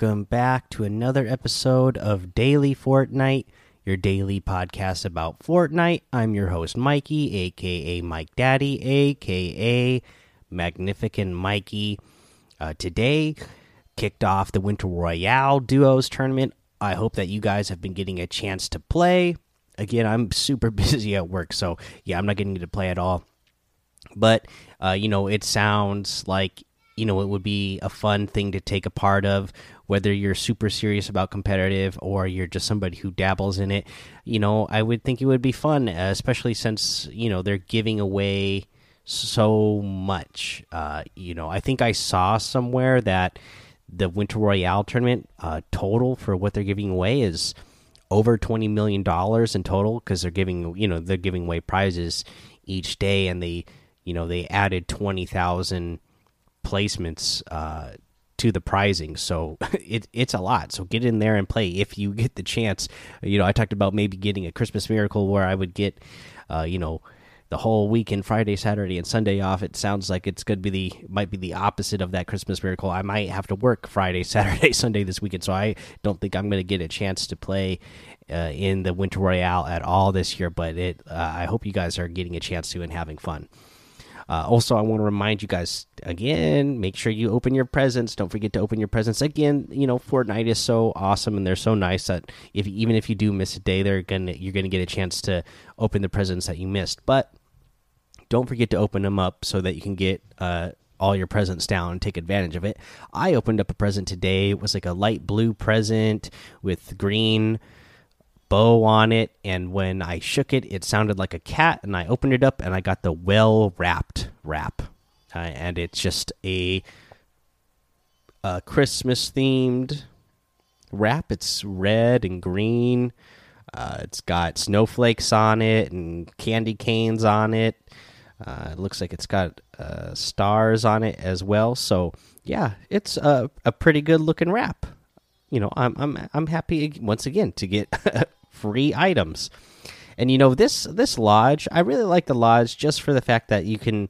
Welcome back to another episode of Daily Fortnite, your daily podcast about Fortnite. I'm your host, Mikey, aka Mike Daddy, aka Magnificent Mikey. Uh, today, kicked off the Winter Royale Duos tournament. I hope that you guys have been getting a chance to play. Again, I'm super busy at work, so yeah, I'm not getting to play at all. But, uh, you know, it sounds like you know it would be a fun thing to take a part of whether you're super serious about competitive or you're just somebody who dabbles in it. You know i would think it would be fun especially since you know they're giving away so much. Uh, you know i think i saw somewhere that the winter royale tournament uh, total for what they're giving away is over 20 million dollars in total because they're giving you know they're giving away prizes each day and they you know they added 20,000 placements uh, to the prizing. So it, it's a lot. So get in there and play if you get the chance. You know, I talked about maybe getting a Christmas miracle where I would get, uh, you know, the whole weekend, Friday, Saturday, and Sunday off. It sounds like it's going to be the might be the opposite of that Christmas miracle. I might have to work Friday, Saturday, Sunday this weekend, so I don't think I'm going to get a chance to play uh, in the Winter Royale at all this year. But it, uh, I hope you guys are getting a chance to and having fun. Uh, also, I want to remind you guys again: make sure you open your presents. Don't forget to open your presents. Again, you know, Fortnite is so awesome and they're so nice that if even if you do miss a day, they're gonna you're gonna get a chance to open the presents that you missed. But don't forget to open them up so that you can get uh, all your presents down and take advantage of it. I opened up a present today. It was like a light blue present with green bow on it and when i shook it it sounded like a cat and i opened it up and i got the well wrapped wrap. Uh, and it's just a, a christmas themed wrap. It's red and green. Uh, it's got snowflakes on it and candy canes on it. Uh, it looks like it's got uh, stars on it as well. So yeah it's a, a pretty good looking wrap. You know i'm i'm i'm happy once again to get free items. And you know this this lodge, I really like the lodge just for the fact that you can,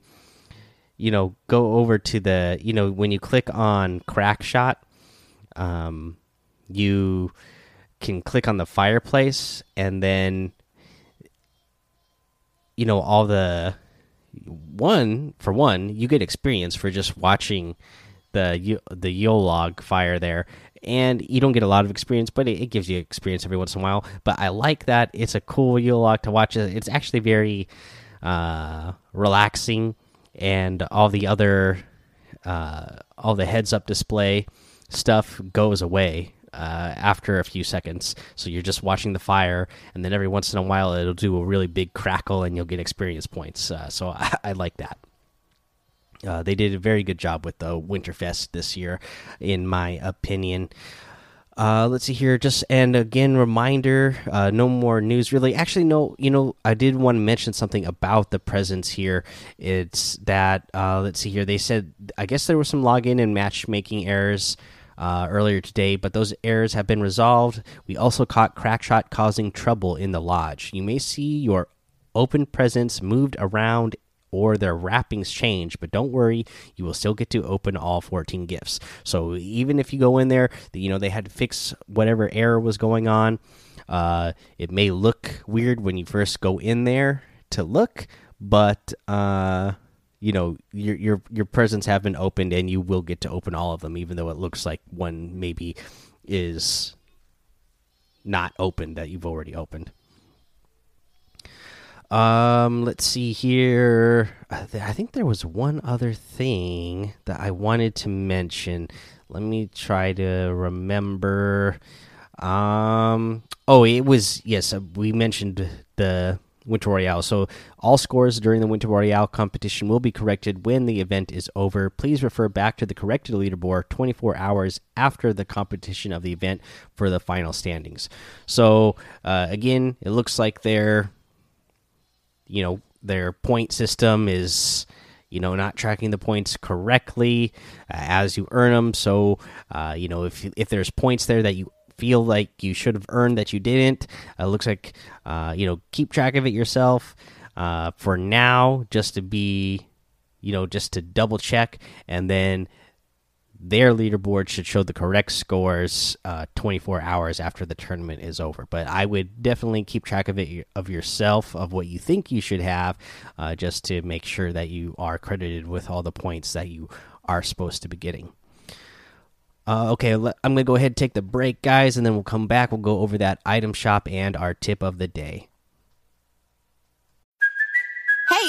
you know, go over to the you know when you click on Crackshot um, you can click on the fireplace and then, you know, all the one for one you get experience for just watching the the Yule log fire there, and you don't get a lot of experience, but it, it, gives you experience every once in a while. But I like that it's a cool Yule log to watch. It's actually very uh, relaxing, and all the other uh, all the heads up display stuff goes away uh, after a few seconds. So you're just watching the fire, and then every once in a while it'll do a really big crackle, and you'll get experience points. Uh, so I, I like that. Uh, they did a very good job with the Winterfest this year, in my opinion. Uh, let's see here. Just and again, reminder: uh, no more news. Really, actually, no. You know, I did want to mention something about the presents here. It's that uh, let's see here. They said I guess there were some login and matchmaking errors. Uh, earlier today, but those errors have been resolved. We also caught Crackshot causing trouble in the lodge. You may see your open presents moved around or their wrappings change, but don't worry, you will still get to open all 14 gifts. So even if you go in there, you know, they had to fix whatever error was going on. Uh, it may look weird when you first go in there to look, but uh, you know your your your presents have been opened, and you will get to open all of them, even though it looks like one maybe is not open that you've already opened. Um, let's see here. I think there was one other thing that I wanted to mention. Let me try to remember. Um, oh, it was yes. Uh, we mentioned the Winter Royale. So all scores during the Winter Royale competition will be corrected when the event is over. Please refer back to the corrected leaderboard 24 hours after the competition of the event for the final standings. So uh, again, it looks like they're you know their point system is you know not tracking the points correctly uh, as you earn them so uh, you know if if there's points there that you feel like you should have earned that you didn't it uh, looks like uh, you know keep track of it yourself uh, for now just to be you know just to double check. And then their leaderboard should show the correct scores uh, 24 hours after the tournament is over. But I would definitely keep track of it of yourself of what you think you should have, uh, just to make sure that you are credited with all the points that you are supposed to be getting. Uh, okay, I'm gonna go ahead and take the break, guys, and then we'll come back. We'll go over that item shop and our tip of the day.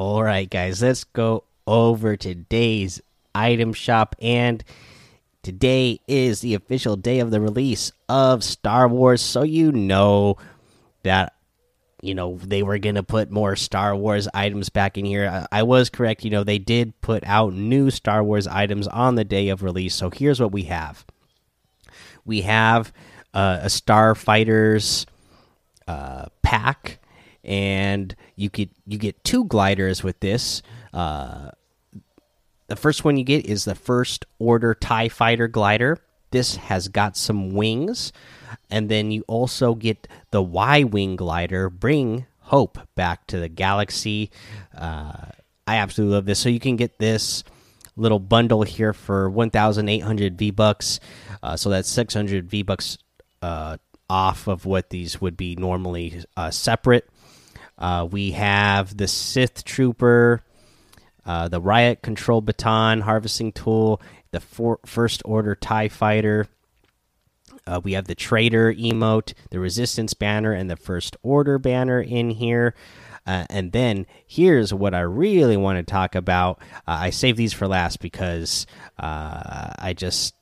All right, guys, let's go over today's item shop. And today is the official day of the release of Star Wars. So you know that, you know, they were going to put more Star Wars items back in here. I, I was correct. You know, they did put out new Star Wars items on the day of release. So here's what we have we have uh, a Starfighters uh, pack and you get you get two gliders with this. Uh, the first one you get is the first order Tie Fighter glider. This has got some wings, and then you also get the Y wing glider. Bring hope back to the galaxy. Uh, I absolutely love this. So you can get this little bundle here for 1,800 V bucks. Uh, so that's 600 V bucks uh, off of what these would be normally uh, separate. Uh, we have the Sith Trooper, uh, the Riot Control Baton Harvesting Tool, the for First Order TIE Fighter. Uh, we have the Traitor emote, the Resistance banner, and the First Order banner in here. Uh, and then here's what I really want to talk about. Uh, I saved these for last because uh, I just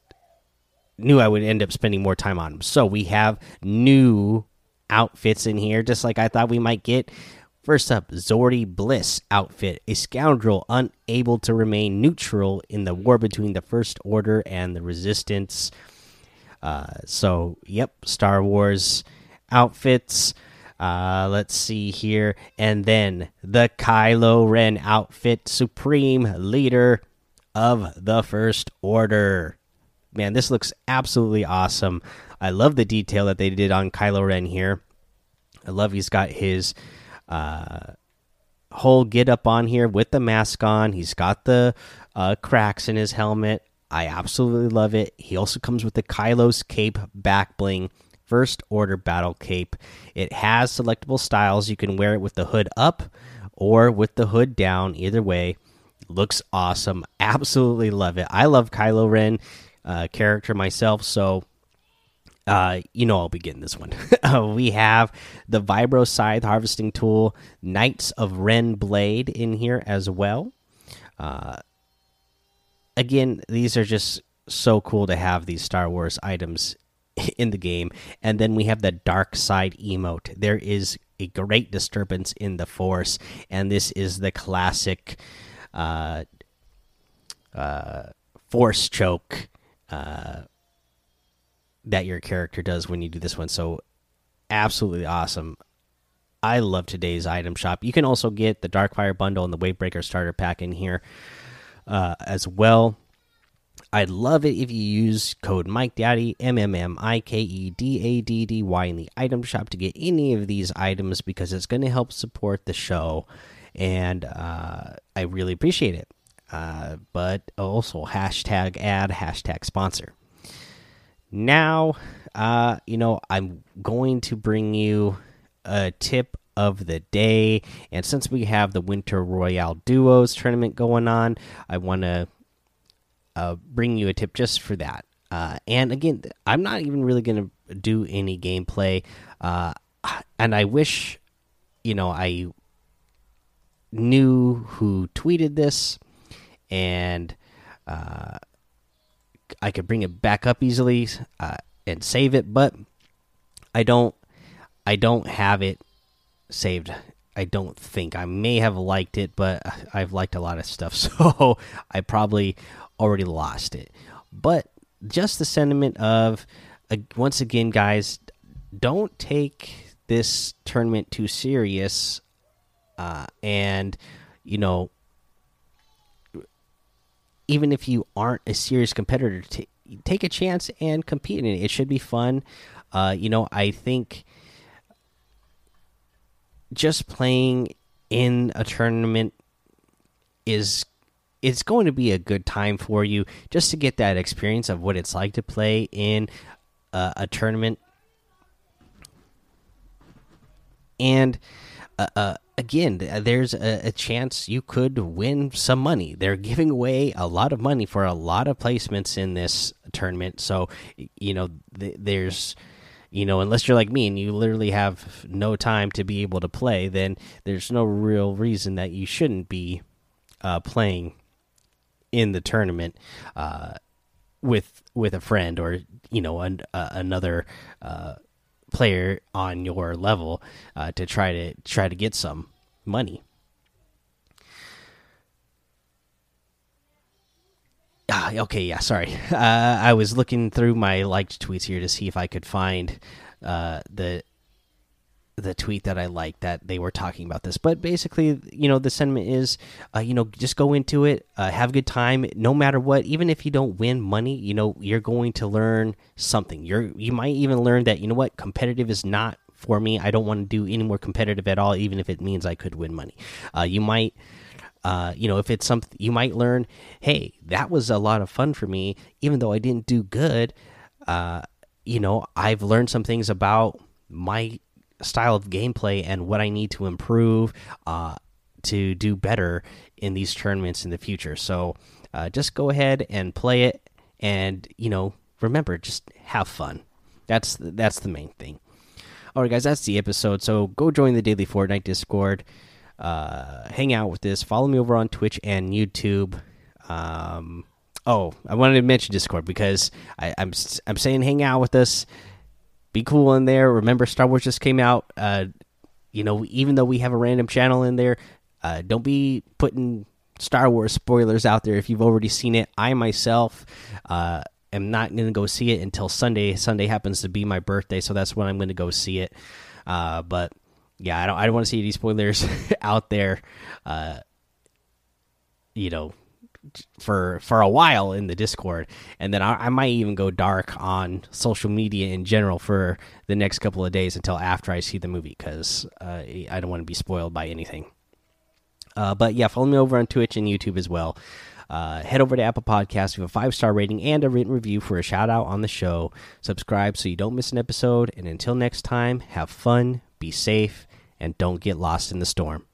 knew I would end up spending more time on them. So we have new outfits in here, just like I thought we might get. First up, Zorii Bliss outfit, a scoundrel unable to remain neutral in the war between the First Order and the Resistance. Uh, so, yep, Star Wars outfits. Uh, let's see here. And then the Kylo Ren outfit, Supreme Leader of the First Order. Man, this looks absolutely awesome. I love the detail that they did on Kylo Ren here. I love he's got his uh, whole get up on here with the mask on. He's got the uh, cracks in his helmet. I absolutely love it. He also comes with the Kylo's cape back bling. First order battle cape. It has selectable styles. You can wear it with the hood up or with the hood down. Either way, looks awesome. Absolutely love it. I love Kylo Ren uh, character myself, so uh, you know I'll be getting this one. uh, we have the Vibro Scythe harvesting tool, Knights of Ren blade in here as well. Uh, again, these are just so cool to have these Star Wars items in the game. And then we have the Dark Side emote. There is a great disturbance in the Force, and this is the classic uh, uh, Force choke. That your character does when you do this one. So absolutely awesome. I love today's item shop. You can also get the Darkfire bundle and the Wavebreaker starter pack in here uh, as well. I'd love it if you use code Mike Daddy M M M I K E D A D D Y in the item shop to get any of these items because it's going to help support the show, and uh, I really appreciate it. Uh, but also hashtag ad hashtag sponsor now uh you know i'm going to bring you a tip of the day. And since we have the winter royale duos tournament going on i want to uh, bring you a tip just for that. Uh, and again i'm not even really going to do any gameplay. Uh, and i wish you know i knew who tweeted this. And uh, I could bring it back up easily uh, and save it, but I don't. I don't have it saved. I don't think I may have liked it, but I've liked a lot of stuff, so I probably already lost it. But just the sentiment of uh, once again, guys, don't take this tournament too serious, uh, and you know, even if you aren't a serious competitor, take a chance and compete in it. It should be fun. Uh, you know, I think just playing in a tournament is it's going to be a good time for you just to get that experience of what it's like to play in uh, a tournament and uh, uh, again there's a, a, chance you could win some money. They're giving away a lot of money for a lot of placements in this tournament. So you know th there's you know unless you're like me and you literally have no time to be able to play then there's no real reason that you shouldn't be uh, playing in the tournament uh, with with a friend or you know an, uh, another uh, player on your level uh, to try to try to get some money. Ah, okay, yeah, sorry. Uh, I was looking through my liked tweets here to see if I could find uh, the the tweet that I liked that they were talking about this. But basically, you know, the sentiment is, uh, you know, just go into it, uh, have a good time, no matter what. Even if you don't win money, you know, you're going to learn something. You're you might even learn that you know what competitive is not for me. I don't want to do any more competitive at all, even if it means I could win money. Uh, you might. Uh, you know, if it's something you might learn, hey, that was a lot of fun for me, even though I didn't do good. Uh, you know, I've learned some things about my style of gameplay and what I need to improve uh, to do better in these tournaments in the future. So uh, just go ahead and play it, and you know, remember, just have fun. That's that's the main thing. All right, guys, that's the episode. So go join the daily Fortnite Discord. Uh, hang out with this. Follow me over on Twitch and YouTube. Um, oh, I wanted to mention Discord because I, I'm I'm saying hang out with us be cool in there. Remember, Star Wars just came out. Uh, you know, even though we have a random channel in there, uh, don't be putting Star Wars spoilers out there if you've already seen it. I myself uh, am not going to go see it until Sunday. Sunday happens to be my birthday, so that's when I'm going to go see it. Uh, but yeah, I don't. I don't want to see any spoilers out there. Uh, you know, for for a while in the Discord, and then I, I, might even go dark on social media in general for the next couple of days until after I see the movie because uh, I don't want to be spoiled by anything. Uh, but yeah, follow me over on Twitch and YouTube as well. Uh, head over to Apple Podcasts, give a five star rating and a written review for a shout out on the show. Subscribe so you don't miss an episode. And until next time, have fun, be safe, and don't get lost in the storm.